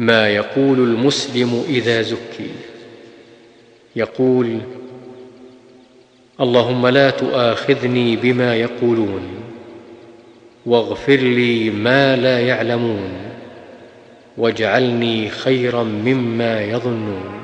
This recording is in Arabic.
ما يقول المسلم إذا زكي. يقول اللهم لا تؤاخذني بما يقولون واغفر لي ما لا يعلمون واجعلني خيرا مما يظنون.